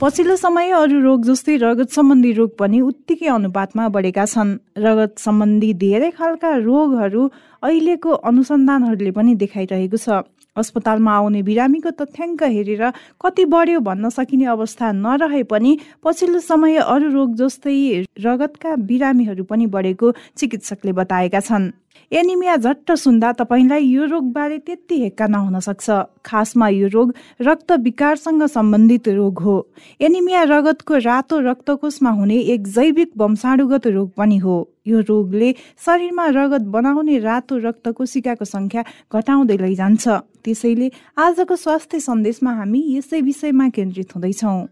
पछिल्लो समय अरू रोग जस्तै रगत सम्बन्धी रोग पनि उत्तिकै अनुपातमा बढेका छन्। रगत सम्बन्धी धेरै खालका रोगहरू अहिलेको अनुसन्धानहरूले पनि देखाइरहेको छ। अस्पतालमा आउने बिरामीको तथ्याङ्क हेरेर कति बढ्यो भन्न सकिने अवस्था नरहे पनि पछिल्लो समय अरू रोग जस्तै रगतका बिरामीहरू पनि बढेको चिकित्सकले बताएका छन्। एनिमिया झट्ट सुन्दा तपाईँलाई यो रोगबारे त्यति हेक्का नहुन सक्छ। खासमा यो रोग रक्त विकारसँग सम्बन्धित रोग हो। एनिमिया रगतको रातो रक्तकोषमा हुने एक जैविक वंशाणुगत रोग पनि हो। यो रोगले शरीरमा रगत बनाउने रातो रक्त कोशिकाको सङ्ख्या घटाउँदै लैजान्छ। त्यसैले आजको स्वास्थ्य सन्देशमा हामी यसै विषयमा केन्द्रित हुँदैछौँ।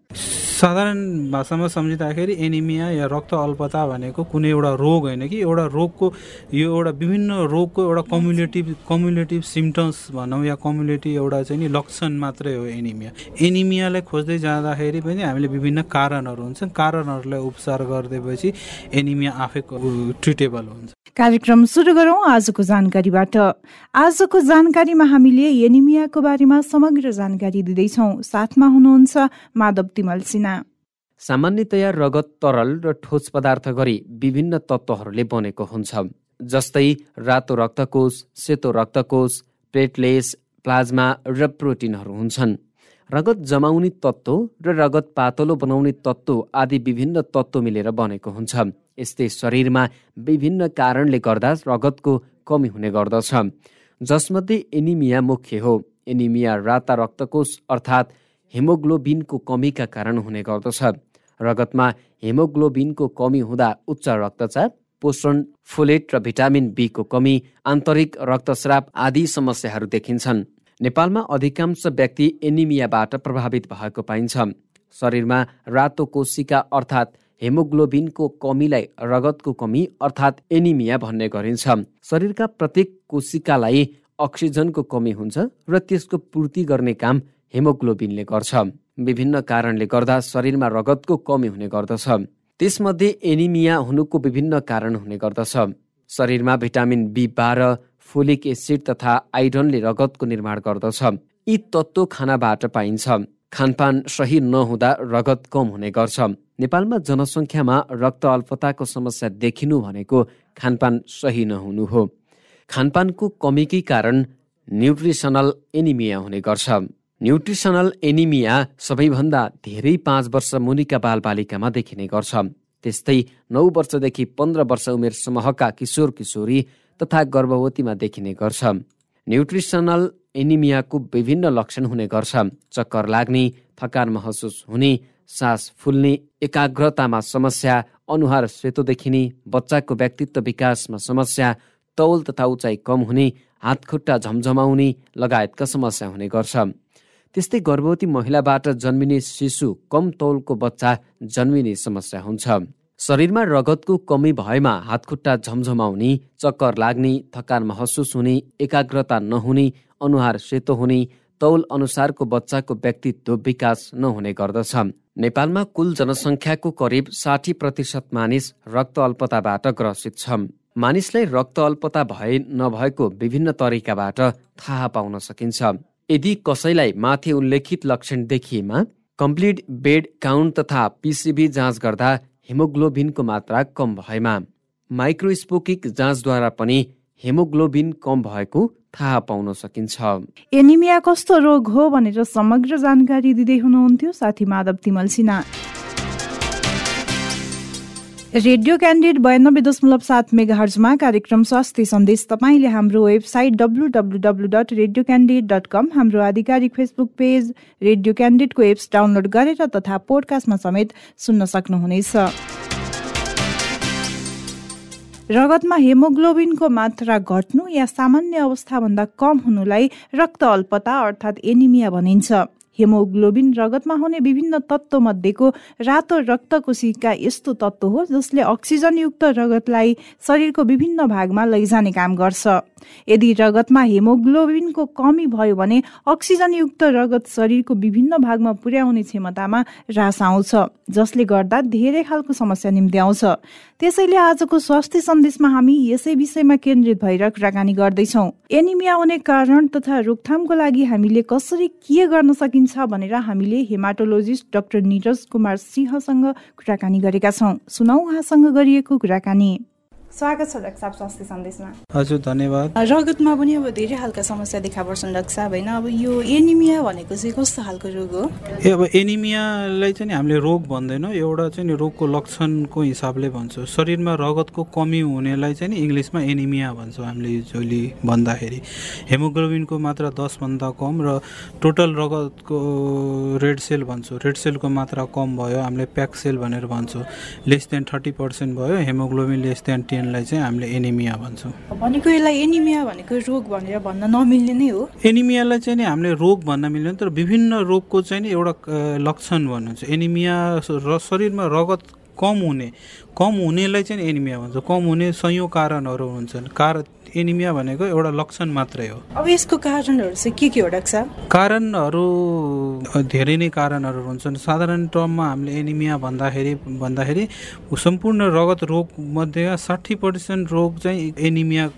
साधारण भाषामा सम्झिँदाखेरि एनिमिया या रक्त अल्पता भनेको कुनै एउटा रोग होइन कि एउटा रोगको यो एउटा विभिन्न रोगको एउटा कम्युनिटिभ कम्युनिटिभ सिम्टम्स भनौँ या कम्युनिटी एउटा चाहिँ नि लक्षण मात्रै हो एनिमिया एनिमियालाई खोज्दै जाँदाखेरि पनि हामीले विभिन्न कारणहरू हुन्छन् कारणहरूलाई उपचार गरिदिएपछि एनिमिया आफै ट्रिटेबल हुन्छ। कार्यक्रम सुरु गरौँ आजको जानकारीबाट। आजको जानकारीमा हामीले एनिमियाको बारेमा समग्र जानकारी दिँदैछौँ। साथमा हुनुहुन्छ माधव तिमल सिन्हा। सामान्यतया रगत तरल र ठोस पदार्थ गरी विभिन्न तत्त्वहरूले बनेको हुन्छ। जस्तै रातो रक्तकोष सेतो रक्तकोष प्लेटलेस प्लाज्मा र प्रोटिनहरू हुन्छन्। रगत जमाउने तत्त्व र रगत पातलो बनाउने तत्त्व आदि विभिन्न तत्त्व मिलेर बनेको हुन्छ। यस्तै शरीरमा विभिन्न कारणले गर्दा रगतको कमी हुने गर्दछ। जसमध्ये एनिमिया मुख्य हो। एनिमिया राता रक्तकोष अर्थात् हेमोग्लोबिनको कमीका कारण हुने गर्दछ। रगतमा हेमोग्लोबिनको कमी हुँदा उच्च रक्तचाप पोषण फोलेट र भिटामिन बीको कमी आन्तरिक रक्तस्राव आदि समस्याहरू देखिन्छन्। नेपालमा अधिकांश व्यक्ति एनिमियाबाट प्रभावित भएको पाइन्छ। शरीरमा रातो कोशिका अर्थात् हेमोग्लोबिनको कमीलाई रगतको कमी अर्थात् एनिमिया भन्ने गरिन्छ। शरीरका प्रत्येक कोशिकालाई अक्सिजनको कमी हुन्छ र त्यसको पूर्ति गर्ने काम हेमोग्लोबिनले गर्छ। विभिन्न कारणले गर्दा शरीरमा रगतको कमी हुने गर्दछ। त्यसमध्ये एनिमिया हुनुको विभिन्न कारण हुने गर्दछ। शरीरमा भिटामिन बी बाह्र फोलिक एसिड तथा आइरनले रगतको निर्माण गर्दछ। यी तत्त्व खानाबाट पाइन्छ। खानपान सही नहुँदा रगत कम हुने गर्छ। नेपालमा जनसङ्ख्यामा रक्त अल्पताको समस्या देखिनु भनेको खानपान सही नहुनु हो। खानपानको कमीकै कारण न्युट्रिसनल एनिमिया हुने गर्छ। न्युट्रिसनल एनिमिया सबैभन्दा धेरै पाँच वर्ष मुनिका बालबालिकामा देखिने गर्छ। त्यस्तै नौ वर्षदेखि पन्ध्र वर्ष उमेर समूहका किशोर किशोरी तथा गर्भवतीमा देखिने गर्छ। न्युट्रिसनल एनिमियाको विभिन्न लक्षण हुने गर्छ। चक्कर लाग्ने थकान महसुस हुने सास फुल्ने एकाग्रतामा समस्या अनुहार सेतो देखिने बच्चाको व्यक्तित्व विकासमा समस्या तौल तथा उचाइ कम हुने हातखुट्टा झमझमाउने लगायतका समस्या हुने गर्छ। त्यस्तै गर्भवती महिलाबाट जन्मिने शिशु कम तौलको बच्चा जन्मिने समस्या हुन्छ। शरीरमा रगतको कमी भएमा हातखुट्टा झमझमाउने चक्कर लाग्ने थकान महसुस हुने एकाग्रता नहुने अनुहार सेतो हुने तौल अनुसारको बच्चाको व्यक्तित्व विकास नहुने गर्दछ। नेपालमा कुल जनसङ्ख्याको करिब साठी प्रतिशत मानिस रक्त अल्पताबाट ग्रसित छ मानिसलाई रक्त अल्पता भए नभएको विभिन्न तरिकाबाट थाहा पाउन सकिन्छ। यदि कसैलाई माथि उल्लेखित लक्षण देखिएमा कम्प्लिट बेड काउन्ट तथा पिसिबी जाँच गर्दा हेमोग्लोबिनको मात्रा कम भएमा। माइक्रोस्पोकिक जाँचद्वारा पनि हेमोग्लोबिन कम भएको थाहा पाउन सकिन्छ। एनिमिया कस्तो रोग हो भनेर समग्र जानकारी दिँदै हुनुहुन्थ्यो साथी माधव तिमल सिन्हा। रेडियो क्यान्डिड बयानब्बे दशमलव सात मेगा हर्जमा कार्यक्रम स्वास्थ्य सन्देश तपाईँले हाम्रो website W W W dot radio candid dot com हाम्रो आधिकारिक फेसबुक पेज रेडियो क्यान्डिडको एप्स डाउनलोड गरेर तथा पोडकास्टमा समेत सुन्न सक्नुहुनेछ। रगतमा हेमोग्लोबिनको मात्रा घट्नु या सामान्य अवस्थाभन्दा कम हुनुलाई रक्त अल्पता अर्थात् एनिमिया भनिन्छ। हेमोग्लोबिन रगतमा हुने विभिन्न तत्त्व मध्येको रातो रक्त कोशिका यस्तो तत्त्व हो जसले अक्सिजनयुक्त रगतलाई शरीरको विभिन्न भागमा लैजाने काम गर्छ। यदि रगतमा हेमोग्लोबिनको कमी भयो भने अक्सिजनयुक्त रगत शरीरको विभिन्न भागमा पुर्याउने क्षमतामा ह्रास आउँछ जसले गर्दा धेरै खालको समस्या निम्ति आउँछ त्यसैले आजको स्वास्थ्य सन्देशमा हामी यसै विषयमा केन्द्रित भएर कुराकानी गर्दैछौँ। एनिमिया हुने कारण तथा रोकथामको लागि हामीले कसरी के गर्न सकिन्छ भनेर हामीले हेमाटोलोजिस्ट डाक्टर निरज कुमार सिंहसँग कुराकानी गरेका छौँ। सुनौ उहाँसँग गरिएको कुराकानी। स्वागत छ डाक्टर साहब स्वास्थ्य सन्देशमा। हजुर धन्यवाद। रगतमा पनि अब धेरै खालका समस्या देखा पर्छन् डाक्टर साहब होइन? अब यो एनिमिया भनेको चाहिँ कस्तो खालको रोग हो? ए अब एनिमियालाई चाहिँ हामीले रोग भन्दैनौँ। एउटा चाहिँ रोगको लक्षणको हिसाबले भन्छौँ। शरीरमा रगतको कमी हुनेलाई चाहिँ नि इङ्ग्लिसमा एनिमिया भन्छौँ हामीले युजली भन्दाखेरि। हेमोग्लोबिनको मात्रा दसभन्दा कम र टोटल रगतको रेड सेल भन्छौँ। रेड सेलको मात्रा कम भयो हामीले प्याक सेल भनेर भन्छौँ। लेस देन थर्टी पर्सेन्ट भयो हेमोग्लोबिन लेस देन टेन लाई चाहिँ हामीले एनिमिया भन्छौँ। भनेको यसलाई एनिमिया भनेको रोग भनेर भन्न नमिल्ने नै हो। एनिमियालाई चाहिँ नि हामीले रोग भन्न मिल्दैन तर विभिन्न रोगको चाहिँ नि एउटा लक्षण भन्नुहुन्छ। एनिमिया र शरीरमा रगत कम हुने कम हुनेलाई चाहिँ एनिमिया भन्छ। कम हुने सयौँ कारणहरू हुन्छन्। कारण एनिमिया भनेको एउटा लक्षण मात्रै हो। अब यसको कारणहरू चाहिँ के के हो डाक्टर कारणहरू धेरै नै कारणहरू हुन्छन्। साधारण टर्ममा हामीले एनिमिया भन्दाखेरि भन्दाखेरि सम्पूर्ण रगत रोग मध्ये साठी पर्सेन्ट रोग चाहिँ एनिमिया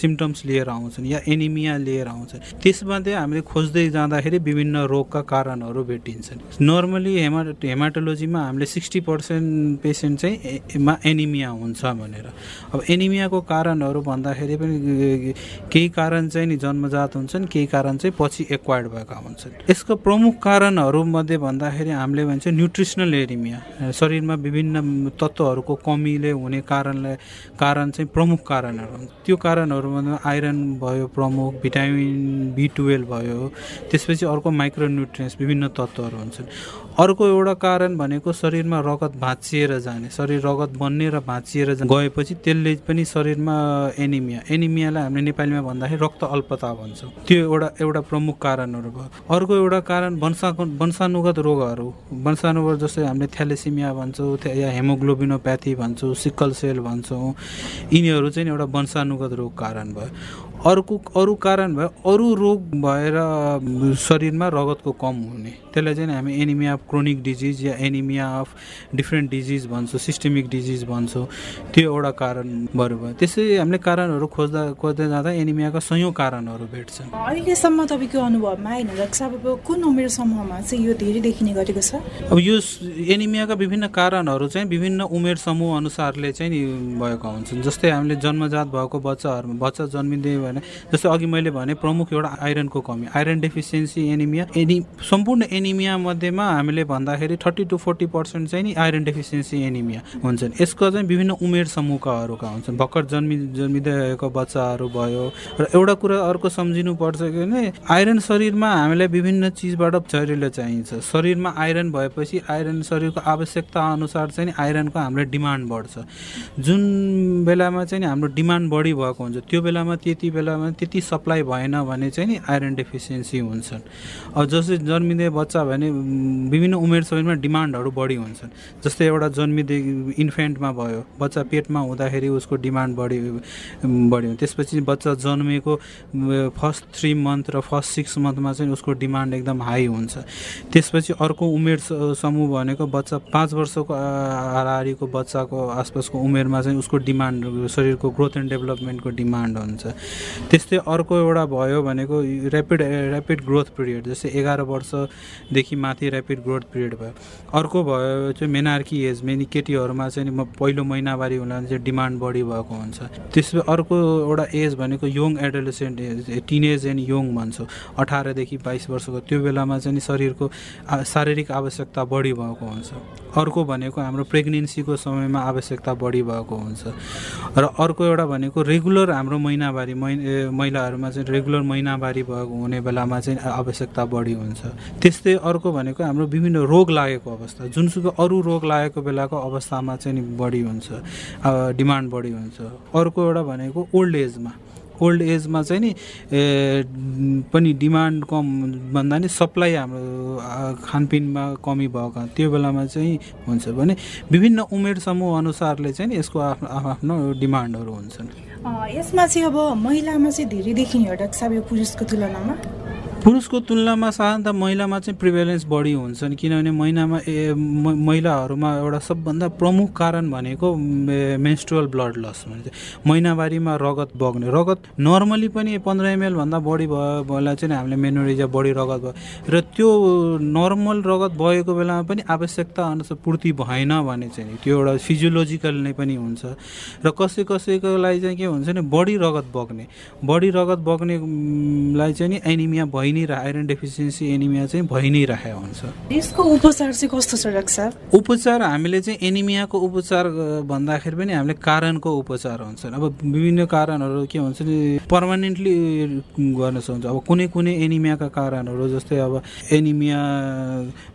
सिम्टम्स लिएर आउँछन् या एनिमिया लिएर आउँछन्। त्यसमध्ये हामीले खोज्दै जाँदाखेरि विभिन्न रोगका कारणहरू भेटिन्छन्। नर्मली हेमा हेमाटोलोजीमा हामीले सिक्सटी पर्सेन्ट पेसेन्ट चाहिँ मा एनिमिया हुन्छ भनेर। अब एनिमियाको कारणहरू भन्दाखेरि पनि केही कारण चाहिँ नि जन्मजात हुन्छन् केही कारण चाहिँ पछि एक्वायर्ड भएका हुन्छन्। यसको प्रमुख कारणहरूमध्ये भन्दाखेरि हामीले भन्छ न्युट्रिसनल एनिमिया शरीरमा विभिन्न तत्त्वहरूको कमीले हुने कारणले कारण चाहिँ प्रमुख कारणहरू त्यो कारणहरूमा आइरन भयो प्रमुख भिटामिन बी टुवेल्भ भयो त्यसपछि अर्को माइक्रोन्युट्रियन्स विभिन्न तत्त्वहरू हुन्छन्। अर्को एउटा कारण भनेको शरीरमा रगत भाँचिएर जाने शरीर रगत बन्ने र भाँचिएर गएपछि त्यसले पनि शरीरमा एनिमिया। एनिमियालाई हामीले नेपालीमा भन्दाखेरि रक्त अल्पता भन्छौँ। त्यो एउटा एउटा प्रमुख कारणहरू भयो। अर्को एउटा कारण वंशा वंशानुगत रोगहरू। वंशानुगत जस्तै हामीले थ्यालेसिमिया भन्छौँ या हेमोग्लोबिनोप्याथी भन्छौँ सिक्कल सेल भन्छौँ। यिनीहरू चाहिँ एउटा वंशानुगत रोग कारण भयो। अर्को अरू कारण भयो अरू रोग भएर शरीरमा रगतको कम हुने। त्यसलाई चाहिँ हामी एनिमिया अफ क्रोनिक डिजिज या एनिमिया अफ डिफ्रेन्ट डिजिज भन्छौँ सिस्टेमिक डिजिज भन्छौँ। त्यो एउटा कारण भयो। त्यसै हामीले कारणहरू खोज्दा खोज्दै जाँदा एनिमियाका सयौँ कारणहरू भेट्छन्। अहिलेसम्म तपाईँको अनुभवमा होइन कुन उमेर समूहमा चाहिँ यो धेरै देखिने गरेको छ? अब यो एनिमियाका विभिन्न कारणहरू चाहिँ विभिन्न उमेर समूह अनुसारले चाहिँ भएको हुन्छन्। जस्तै हामीले जन्मजात भएको बच्चाहरूमा बच्चा जन्मिँदै भने जस्तै अघि मैले भने प्रमुख एउटा आइरनको कमी। आइरन डेफिसियन्सी एनिमिया एनि सम्पूर्ण एनिमिया मध्येमा हामीले भन्दाखेरि थर्टी टु फोर्टी पर्सेन्ट चाहिँ नि आइरन डेफिसियन्सी एनिमिया हुन्छन्। यसको चाहिँ विभिन्न उमेर समूहकाहरूका हुन्छन्। भर्खर जन्मि जन्मिँदै गएको बच्चाहरू भयो र एउटा कुरा अर्को सम्झिनु पर्छ कि भने आइरन शरीरमा हामीलाई विभिन्न चिजबाट शरीरले चाहिन्छ। शरीरमा आइरन भएपछि आइरन शरीरको आवश्यकता अनुसार चाहिँ आइरनको हाम्रो डिमान्ड बढ्छ। जुन बेलामा चाहिँ हाम्रो डिमान्ड बढी भएको हुन्छ त्यो बेलामा त्यति बेलामा त्यति सप्लाई भएन भने चाहिँ नि आइरन डेफिसियन्सी हुन्छन्। अब जस्तै जन्मिँदै बच्चा भने विभिन्न उमेर समयमा डिमान्डहरू बढी हुन्छन्। जस्तै एउटा जन्मिँदै इन्फेन्टमा भयो बच्चा पेटमा हुँदाखेरि उसको डिमान्ड बढी बढ्यो त्यसपछि बच्चा जन्मेको फर्स्ट थ्री मन्थ र फर्स्ट सिक्स मन्थमा चाहिँ उसको डिमान्ड एकदम हाई हुन्छ। त्यसपछि अर्को उमेर समूह भनेको बच्चा पाँच वर्षको हारिको बच्चाको आसपासको उमेरमा चाहिँ उसको डिमान्ड शरीरको ग्रोथ एन्ड डेभलपमेन्टको डिमान्ड हुन्छ। त्यस्तै अर्को एउटा भयो भनेको ऱ्यापिड ऱ्यापिड ग्रोथ पिरियड जस्तै एघार वर्षदेखि माथि ऱ्यापिड ग्रोथ पिरियड भयो। अर्को भयो चाहिँ मेनार्की एज मेनी केटीहरूमा चाहिँ म पहिलो महिनावारी हुँदा चाहिँ डिमान्ड बढी भएको हुन्छ। त्यसपछि अर्को एउटा एज भनेको young adolescent age teenage and young भन्छौँ। अठारदेखि बाइस वर्षको त्यो बेलामा चाहिँ शरीरको शारीरिक आवश्यकता बढी भएको हुन्छ। अर्को भनेको हाम्रो प्रेग्नेन्सीको समयमा आवश्यकता बढी भएको हुन्छ। र अर्को एउटा भनेको रेगुलर हाम्रो महिनावारी महिलाहरूमा चाहिँ रेगुलर महिनावारी भएको हुने बेलामा चाहिँ आवश्यकता बढी हुन्छ। त्यस्तै अर्को भनेको हाम्रो विभिन्न रोग लागेको अवस्था जुनसुकै अरू रोग लागेको बेलाको अवस्थामा चाहिँ बढी हुन्छ डिमान्ड बढी हुन्छ। अर्को एउटा भनेको ओल्ड एजमा। ओल्ड एजमा चाहिँ नि पनि डिमान्ड कम भन्दा नि सप्लाई हाम्रो खानपिनमा कमी भएको त्यो बेलामा चाहिँ हुन्छ भने विभिन्न उमेर समूह अनुसारले चाहिँ यसको आफ्नो आफ्नो डिमान्डहरू हुन्छन्। यसमा चाहिँ अब महिलामा चाहिँ धेरै देखिने हो यो पुरुषको तुलनामा। पुरुषको तुलनामा साधारणतः महिलामा चाहिँ प्रिभेलेन्स बढी हुन्छन् किनभने महिनामा ए महिलाहरूमा एउटा सबभन्दा प्रमुख कारण भनेको मेन्स्ट्रुअल ब्लड लस भने चाहिँ महिनावारीमा रगत बग्ने रगत नर्मली पनि पन्ध्र एमएलभन्दा बढी भयो बेला चाहिँ हामीले मेनोरिजा बढी रगत भयो। र त्यो नर्मल रगत बगेको बेलामा पनि आवश्यकता अनुसार पूर्ति भएन भने चाहिँ त्यो एउटा फिजियोलोजिकल नै पनि हुन्छ। र कसै कसैको लागि चाहिँ के हुन्छ भने बढी रगत बग्ने बढी रगत बग्नेलाई चाहिँ नि एनिमिया भइ भइ नै आइरन डेफिसियन्सी एनिमिया चाहिँ भइ नै राखेको हुन्छ। यसको उपचार चाहिँ कस्तो छ डाक्टर उपचार हामीले चाहिँ एनिमियाको उपचार भन्दाखेरि पनि हामीले कारणको उपचार हुन्छ। अब विभिन्न कारणहरू के भन्छ नि पर्मानेन्टली गर्न सक्छ। अब कुनै कुनै एनिमियाका कारणहरू जस्तै अब एनिमिया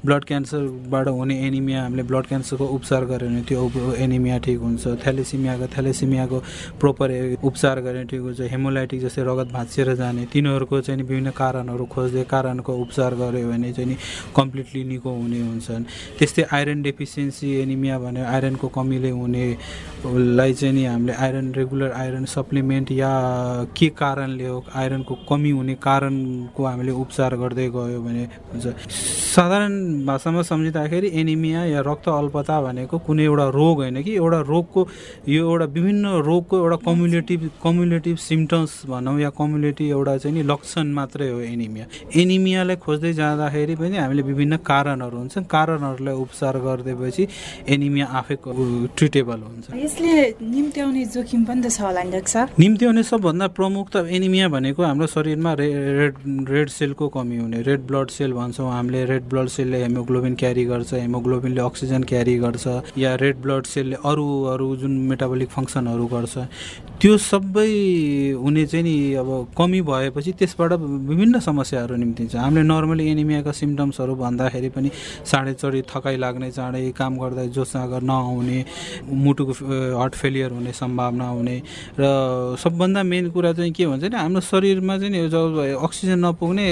ब्लड क्यान्सरबाट हुने एनिमिया हामीले ब्लड क्यान्सरको उपचार गऱ्यो भने त्यो एनिमिया ठिक हुन्छ। थ्यालेसिमियाको थ्यालेसिमियाको प्रोपर उपचार गऱ्यो भने ठिक हुन्छ। हेमोलाइटिक जस्तै रगत भाँचिएर जाने तिनीहरूको चाहिँ विभिन्न कारणहरू खोज्दै कारणको उपचार गऱ्यो भने चाहिँ नि कम्प्लिटली निको हुने हुन्छन्। त्यस्तै आइरन डेफिसियन्सी एनिमिया भने आइरनको कमीले हुनेलाई चाहिँ नि हामीले आइरन रेगुलर आइरन सप्लिमेन्ट या के कारणले हो आइरनको कमी हुने कारणको हामीले उपचार गर्दै गयो भने हुन्छ। साधारण भाषामा सम्झिँदाखेरि एनिमिया या रक्त अल्पता भनेको कुनै एउटा रोग होइन कि एउटा रोगको यो एउटा विभिन्न रोगको एउटा कम्युनिटिभ कम्युनिटिभ सिम्टम्स भनौँ या कम्युनिटी एउटा चाहिँ नि लक्षण मात्रै हो एनिमिया। एनिमिया। एनिमियालाई खोज्दै जाँदाखेरि पनि हामीले विभिन्न कारणहरू हुन्छ कारणहरूलाई उपचार गरिदिएपछि एनिमिया आफै ट्रिटेबल हुन्छ। यसले निम्त्याउने जोखिम पनि त छ होला निम्त्याउने सबभन्दा प्रमुख त एनिमिया भनेको हाम्रो शरीरमा रेड रेड सेलको कमी हुने। रेड ब्लड सेल भन्छौँ हामीले। रेड ब्लड सेलले हेमोग्लोबिन क्यारी गर्छ हेमोग्लोबिनले अक्सिजन क्यारी गर्छ या रेड ब्लड सेलले अरू अरू जुन मेटाबोलिक फङ्सनहरू गर्छ। त्यो सबै हुने चाहिँ नि अब कमी भएपछि त्यसबाट विभिन्न समस्या समस्याहरू निम्तिन्छ। हामीले नर्मली एनिमियाका सिम्टम्सहरू भन्दाखेरि पनि चाँडै चढी थकाइ लाग्ने चाँडै काम गर्दा जोसागर नआउने मुटुको हार्ट फेलियर हुने सम्भावना हुने र सबभन्दा मेन कुरा चाहिँ के भन्छ नि हाम्रो शरीरमा चाहिँ जब अक्सिजन नपुग्ने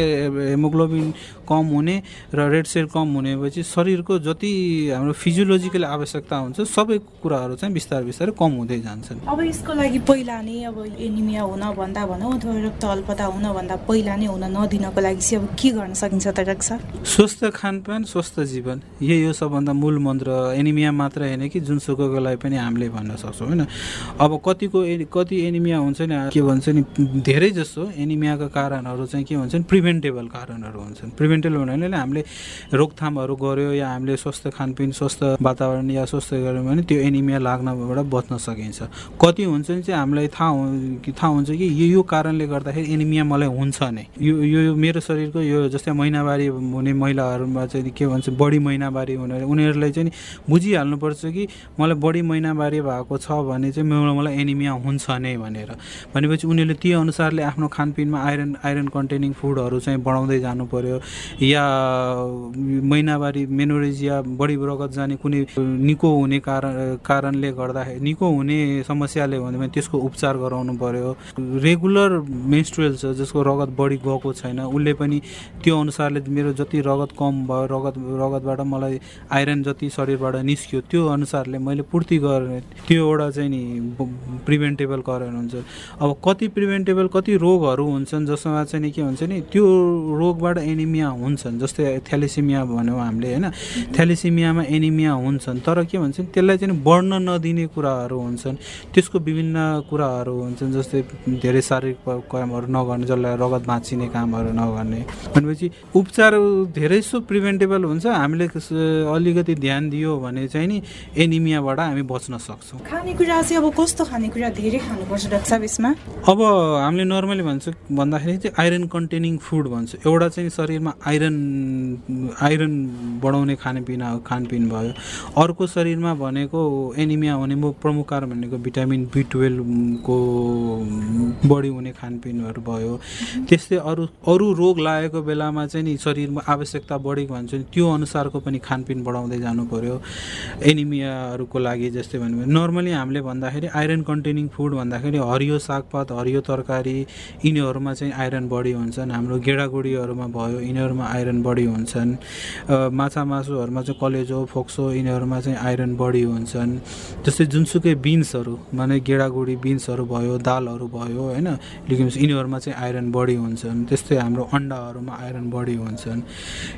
हेमोग्लोबिन कम हुने र रेड सेल कम हुनेपछि शरीरको जति हाम्रो फिजियोलोजिकल आवश्यकता हुन्छ सबै कुराहरू चाहिँ बिस्तारै बिस्तारै कम हुँदै जान्छन् अब यसको लागि पहिला नै अब एनिमिया हुन भन्दा भनौँ अथवा रक्त अल्पता हुनभन्दा पहिला नै हुन नदिनु दिनको लागि चाहिँ अब के गर्न सकिन्छ त डाक्टर स्वस्थ खानपान स्वस्थ जीवन यही हो सबभन्दा मूल मन्त्र। एनिमिया मात्र होइन कि जुनसुकैको लागि पनि हामीले भन्न सक्छौँ होइन? अब कतिको कति एनिमिया हुन्छ नि के भन्छ नि धेरै जसो एनिमियाका कारणहरू चाहिँ के भन्छ नि प्रिभेन्टेबल कारणहरू हुन्छन्। प्रिभेन्टेबल भन्नाले हामीले रोकथामहरू गऱ्यो या हामीले स्वस्थ खानपिन स्वस्थ वातावरण या स्वस्थ गऱ्यौँ भने त्यो एनिमिया लाग्नबाट बच्न सकिन्छ। कति हुन्छ नि चाहिँ हामीलाई थाहा थाहा हुन्छ कि यो यो कारणले गर्दाखेरि एनिमिया मलाई हुन्छ नै। यो यो मेरो शरीरको यो जस्तै महिनावारी हुने महिलाहरूमा चाहिँ के भन्छ बढी महिनावारी हुने उनीहरूलाई चाहिँ बुझिहाल्नुपर्छ कि मलाई बढी महिनावारी भएको छ भने चाहिँ मलाई एनिमिया हुन्छ नै भनेर। भनेपछि उनीहरूले त्यो अनुसारले आफ्नो खानपिनमा आइरन आइरन कन्टेनिङ फुडहरू चाहिँ बढाउँदै जानु पर्यो। या महिनावारी मेनोरेजिया बढी रगत जाने कुनै निको हुने कारण कारणले गर्दाखेरि निको हुने समस्याले हो भने त्यसको उपचार गराउनु पर्यो। रेगुलर मेन्स्ट्रुएल छ जसको रगत बढी गएको छैन उसले पनि त्यो अनुसारले मेरो जति रगत कम भयो रगत रगतबाट मलाई आइरन जति शरीरबाट निस्क्यो त्यो अनुसारले मैले पूर्ति गरेँ। त्यो एउटा चाहिँ नि प्रिभेन्टेबल कारण हुन्छ। अब कति प्रिभेन्टेबल कति रोगहरू हुन्छन् जसमा चाहिँ नि के हुन्छ नि त्यो रोगबाट एनिमिया हुन्छन्। जस्तै थ्यालेसिमिया भन्यौँ हामीले होइन? थ्यालेसिमियामा एनिमिया हुन्छन्। तर के भन्छ त्यसलाई चाहिँ बढ्न नदिने कुराहरू हुन्छन्। त्यसको विभिन्न कुराहरू हुन्छन् जस्तै धेरै शारीरिक कामहरू नगर्ने जसलाई रगत भाँचिने कामहरू नगर्ने। भनेपछि उपचार धेरै सो प्रिभेन्टेबल हुन्छ। हामीले अलिकति ध्यान दियो भने चाहिँ नि एनिमियाबाट हामी बच्न सक्छौँ। खानेकुरा चाहिँ अब कस्तो खानेकुरा धेरै खानुपर्छ डाक्टर साहब यसमा? अब हामीले नर्मली भन्छ भन्दाखेरि चाहिँ आइरन कन्टेनिङ फुड भन्छ। एउटा चाहिँ शरीरमा आइरन आइरन बढाउने खानपिन खानपिन भयो। अर्को शरीरमा भनेको एनिमिया हुने प्रमुख कारण भनेको भिटामिन बी टुवेल्भको बढी हुने खानपिनहरू भयो। त्यस्तै अरू अरू रोग लागेको बेलामा चाहिँ नि शरीरमा आवश्यकता बढेको भन्छ नि त्यो अनुसारको पनि खानपिन बढाउँदै जानु पऱ्यो एनिमियाहरूको लागि जस्तै भन्यो नर्मली हामीले भन्दाखेरि आइरन कन्टेनिङ फुड भन्दाखेरि हरियो सागपात हरियो तरकारी यिनीहरूमा चाहिँ आइरन बढी हुन्छन्। हाम्रो गेडागुडीहरूमा भयो यिनीहरूमा आइरन बढी हुन्छन्। माछा मासुहरूमा चाहिँ कलेजो फोक्सो यिनीहरूमा चाहिँ आइरन बढी हुन्छन्। जस्तै जुनसुकै बिन्सहरू माने गेडागुडी बिन्सहरू भयो दालहरू भयो होइन? लिग्युम्स यिनीहरूमा चाहिँ आइरन बढी हुन्छन्। त्यस्तै हाम्रो अन्डाहरूमा आइरन बढी हुन्छन्।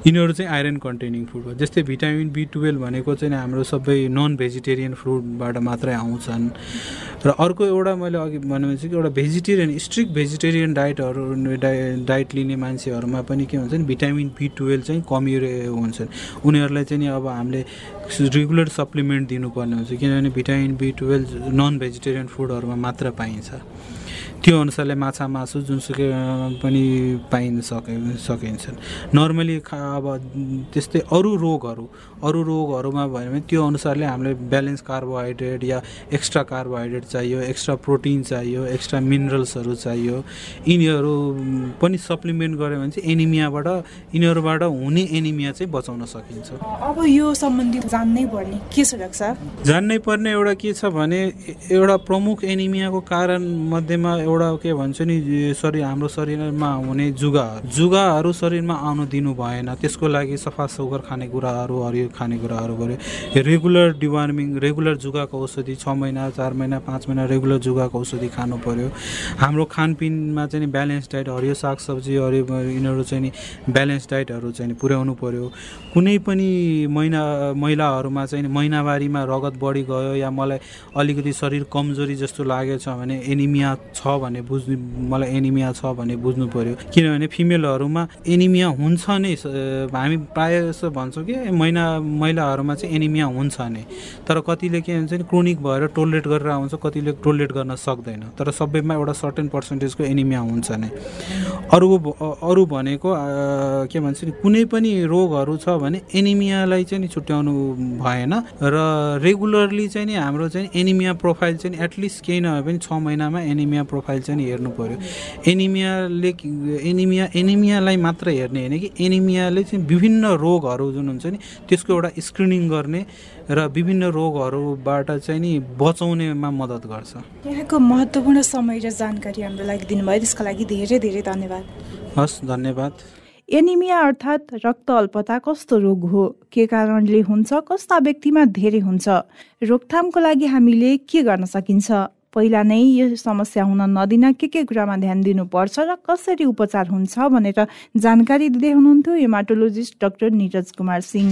यिनीहरू चाहिँ आइरन कन्टेनिङ फुड हो। जस्तै भिटामिन बी टुवेल्भ भनेको चाहिँ हाम्रो सबै नन भेजिटेरियन फ्रुटबाट मात्रै आउँछन्। र अर्को एउटा मैले अघि भनेपछि एउटा भेजिटेरियन स्ट्रिक्ट भेजिटेरियन डाइटहरू डाइट लिने मान्छेहरूमा पनि के हुन्छ नि बी टुवेल्भ चाहिँ कमी हुन्छन्। उनीहरूलाई चाहिँ अब हामीले रेगुलर सप्लिमेन्ट दिनुपर्ने हुन्छ किनभने vitamin B twelve non vegetarian फुडहरूमा मात्र पाइन्छ। त्यो अनुसारले माछा मासु जुनसुकै पनि पाइन सके सकिन्छ नर्मली अब त्यस्तै अरू रोगहरू अरू रोगहरूमा भयो भने त्यो अनुसारले हामीले ब्यालेन्स कार्बोहाइड्रेट या एक्स्ट्रा कार्बोहाइड्रेट चाहियो एक्स्ट्रा प्रोटिन चाहियो एक्स्ट्रा मिनरल्सहरू चाहियो। यिनीहरू पनि सप्लिमेन्ट गऱ्यो भने चाहिँ एनिमियाबाट यिनीहरूबाट हुने एनिमिया चाहिँ बचाउन सकिन्छ। अब यो सम्बन्धी जान्नै पर्ने के छ डाक्टर जान्नै पर्ने एउटा के छ भने एउटा प्रमुख एनिमियाको कारण मध्येमा एउटा के भन्छ नि शरीर हाम्रो शरीरमा हुने जुगाहरू जुगाहरू शरीरमा आउनु दिनु भएन। त्यसको लागि सफा सौगर खानेकुराहरू हरियो खानेकुराहरू गऱ्यो रेगुलर डिवार्मिङ रेगुलर जुगाको औषधि छ महिना चार महिना पाँच महिना रेगुलर जुगाको औषधि खानु पऱ्यो हाम्रो खानपिनमा चाहिँ ब्यालेन्स डाइट हरियो सागसब्जी हरियो यिनीहरू चाहिँ नि ब्यालेन्स डाइटहरू चाहिँ पुर्याउनु पऱ्यो कुनै पनि महिना महिलाहरूमा चाहिँ महिनावारीमा रगत बढी गयो या मलाई अलिकति शरीर कमजोरी जस्तो लागेको छ भने एनिमिया छ भने बुझ्नु मलाई एनिमिया छ भने बुझ्नु पऱ्यो किनभने फिमेलहरूमा एनिमिया हुन्छ नै हामी प्रायः जस्तो भन्छौँ कि महिना महिलाहरूमा चाहिँ एनिमिया हुन्छ नै। तर कतिले के भन्छ नि क्रोनिक भएर टोलरेट गरेर आउँछ कतिले टोलरेट गर्न सक्दैन। तर सबैमा एउटा सर्टेन पर्सेन्टेजको एनिमिया हुन्छ नै। अरू अरू भनेको के भन्छ नि कुनै पनि रोगहरू छ भने एनिमियालाई चाहिँ नि छुट्याउनु भएन। र रेगुलरली चाहिँ नि हाम्रो चाहिँ एनिमिया प्रोफाइल चाहिँ एटलिस्ट केही नभए पनि छ महिनामा एनिमिया प्रोफाइल चाहिँ नि हेर्नु पऱ्यो एनिमियाले एनिमिया एनिमियालाई मात्र हेर्ने होइन कि एनिमियाले चाहिँ विभिन्न रोगहरू जुन हुन्छ नि त्यसको एउटा स्क्रिनिङ गर्ने र विभिन्न रोगहरूबाट चाहिँ नि बचाउनेमा मद्दत गर्छ। यहाँको महत्त्वपूर्ण समय र जानकारी हाम्रो लागि दिनुभयो त्यसको लागि धेरै धेरै धन्यवाद। हस् धन्यवाद। एनिमिया अर्थात् रक्त अल्पता कस्तो रोग हो? के कारणले हुन्छ? कस्ता व्यक्तिमा धेरै हुन्छ? रोकथामको लागि हामीले के गर्न सकिन्छ? पहिला नै यो समस्या हुन नदिन के के कुरामा ध्यान दिनुपर्छ र कसरी उपचार हुन्छ भनेर जानकारी दिँदै हुनुहुन्थ्यो हेमाटोलोजिस्ट डाक्टर निरज कुमार सिंह।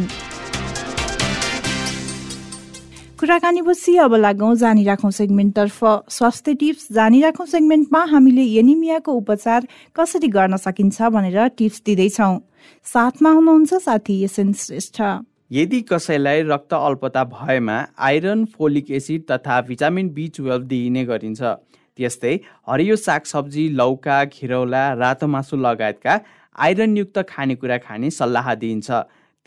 कुराकानीपछि अब लागौँ जानिराखौँ सेगमेन्टतर्फ। स्वास्थ्य टिप्स जानिराखौँ सेगमेन्टमा हामीले एनिमियाको उपचार कसरी गर्न सकिन्छ भनेर टिप्स दिँदैछौँ। साथमा हुनुहुन्छ साथी एसएन श्रेष्ठ। यदि कसैलाई रक्त अल्पता भएमा आइरन फोलिक एसिड तथा भिटामिन बी टुवेल्भ दिइने गरिन्छ। त्यस्तै हरियो सागसब्जी लौका घिरौला रातो मासु लगायतका आइरनयुक्त खानेकुरा खाने सल्लाह दिइन्छ।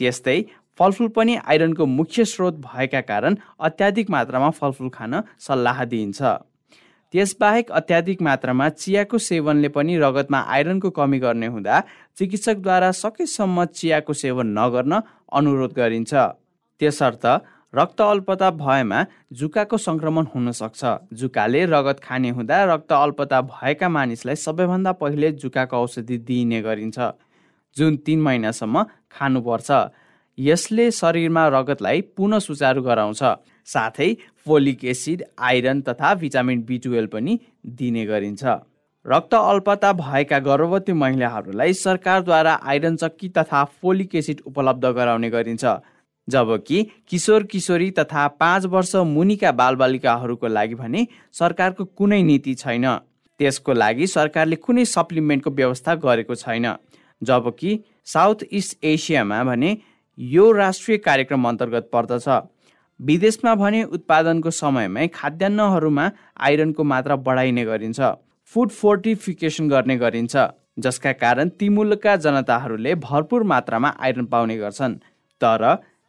त्यस्तै फलफुल पनि आइरनको मुख्य स्रोत भएका कारण अत्याधिक मात्रामा फलफुल खान सल्लाह दिइन्छ। त्यसबाहेक अत्याधिक मात्रामा चियाको सेवनले पनि रगतमा आइरनको कमी गर्ने हुँदा चिकित्सकद्वारा सकेसम्म चियाको सेवन नगर्न अनुरोध गरिन्छ। त्यसर्थ रक्त अल्पता भएमा जुकाको सङ्क्रमण हुन सक्छ। जुकाले रगत खाने हुँदा रक्त अल्पता भएका मानिसलाई सबैभन्दा पहिले जुकाको औषधि दिइने गरिन्छ। जुन तिन महिनासम्म खानुपर्छ। यसले शरीरमा रगतलाई पुनः सुचारू गराउँछ। साथै फोलिक एसिड आइरन तथा भिटामिन बी टुवेल्भ पनि दिने गरिन्छ। रक्त अल्पता भएका गर्भवती महिलाहरूलाई सरकारद्वारा आइरन चक्की तथा फोलिक एसिड उपलब्ध गराउने गरिन्छ जबकि किशोर किशोरी तथा पाँच वर्ष मुनिका बालबालिकाहरूको लागि भने सरकारको कुनै नीति छैन। त्यसको लागि सरकारले कुनै सप्लिमेन्टको व्यवस्था गरेको छैन जबकि साउथ इस्ट एसियामा भने यो राष्ट्रिय कार्यक्रम अन्तर्गत पर्दछ। विदेशमा भने उत्पादनको समयमै खाद्यान्नहरूमा आइरनको मात्रा बढाइने गरिन्छ फुड फोर्टिफिकेसन गर्ने गरिन्छ जसका कारण ती मुलुकका जनताहरूले भरपुर मात्रामा आइरन पाउने गर्छन्। तर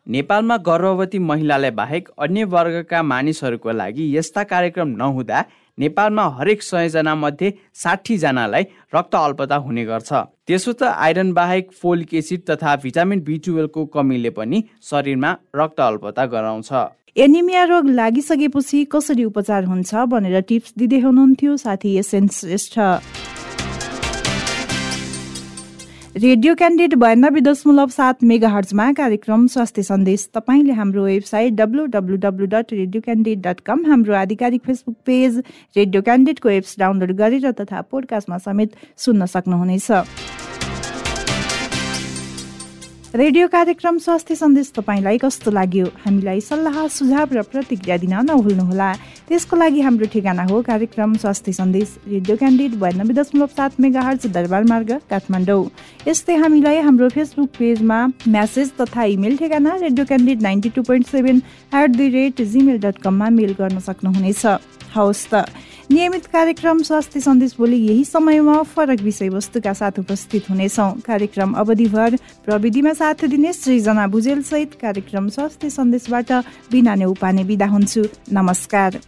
नेपालमा गर्भवती महिलालाई बाहेक अन्य वर्गका मानिसहरूको लागि यस्ता कार्यक्रम नहुँदा नेपालमा हरेक सयजना मध्ये साठीजनालाई रक्त अल्पता हुने गर्छ। त्यसो त आइरन बाहेक फोलिक एसिड तथा भिटामिन बी टुवेल्भको कमीले पनि शरीरमा रक्त अल्पता गराउँछ। एनिमिया रोग लागिसकेपछि कसरी उपचार हुन्छ भनेर टिप्स दिँदै हुनुहुन्थ्यो साथी एसएन श्रेष्ठ। रेडियो क्यान्डिड बयानब्बे दशमलव सात मेगा हर्जमा कार्यक्रम स्वास्थ्य सन्देश तपाईँले हाम्रो website W W W dot radio candid dot com हाम्रो आधिकारिक फेसबुक पेज रेडियो क्यान्डिडको एप्स डाउनलोड गरेर तथा पोडकास्टमा समेत सुन्न सक्नुहुनेछ। रेडियो कार्यक्रम स्वास्थ्य सन्देश तपाईँलाई कस्तो लाग्यो? हामीलाई सल्लाह सुझाव र प्रतिक्रिया दिन नभुल्नुहोला। त्यसको लागि हाम्रो ठेगाना हो कार्यक्रम स्वास्थ्य सन्देश रेडियो क्यान्डिड बयानब्बे दशमलव सात मेगा हर्च दरबार मार्ग काठमाडौँ। यस्तै हामीलाई हाम्रो फेसबुक पेजमा म्यासेज तथा इमेल ठेगाना radio candid ninety two point seven at the rate Gmail dot कममा मेल गर्न सक्नुहुनेछ। हवस् त। नियमित कार्यक्रम स्वास्थ्य सन्देश भोलि यही समयमा फरक विषयवस्तुका साथ उपस्थित हुनेछौँ। कार्यक्रम अवधिभर प्रविधिमा साथ दिने सृजना भुजेल सहित कार्यक्रम स्वास्थ्य सन्देशबाट बिना नै उपाने बिदा हुन्छु। नमस्कार।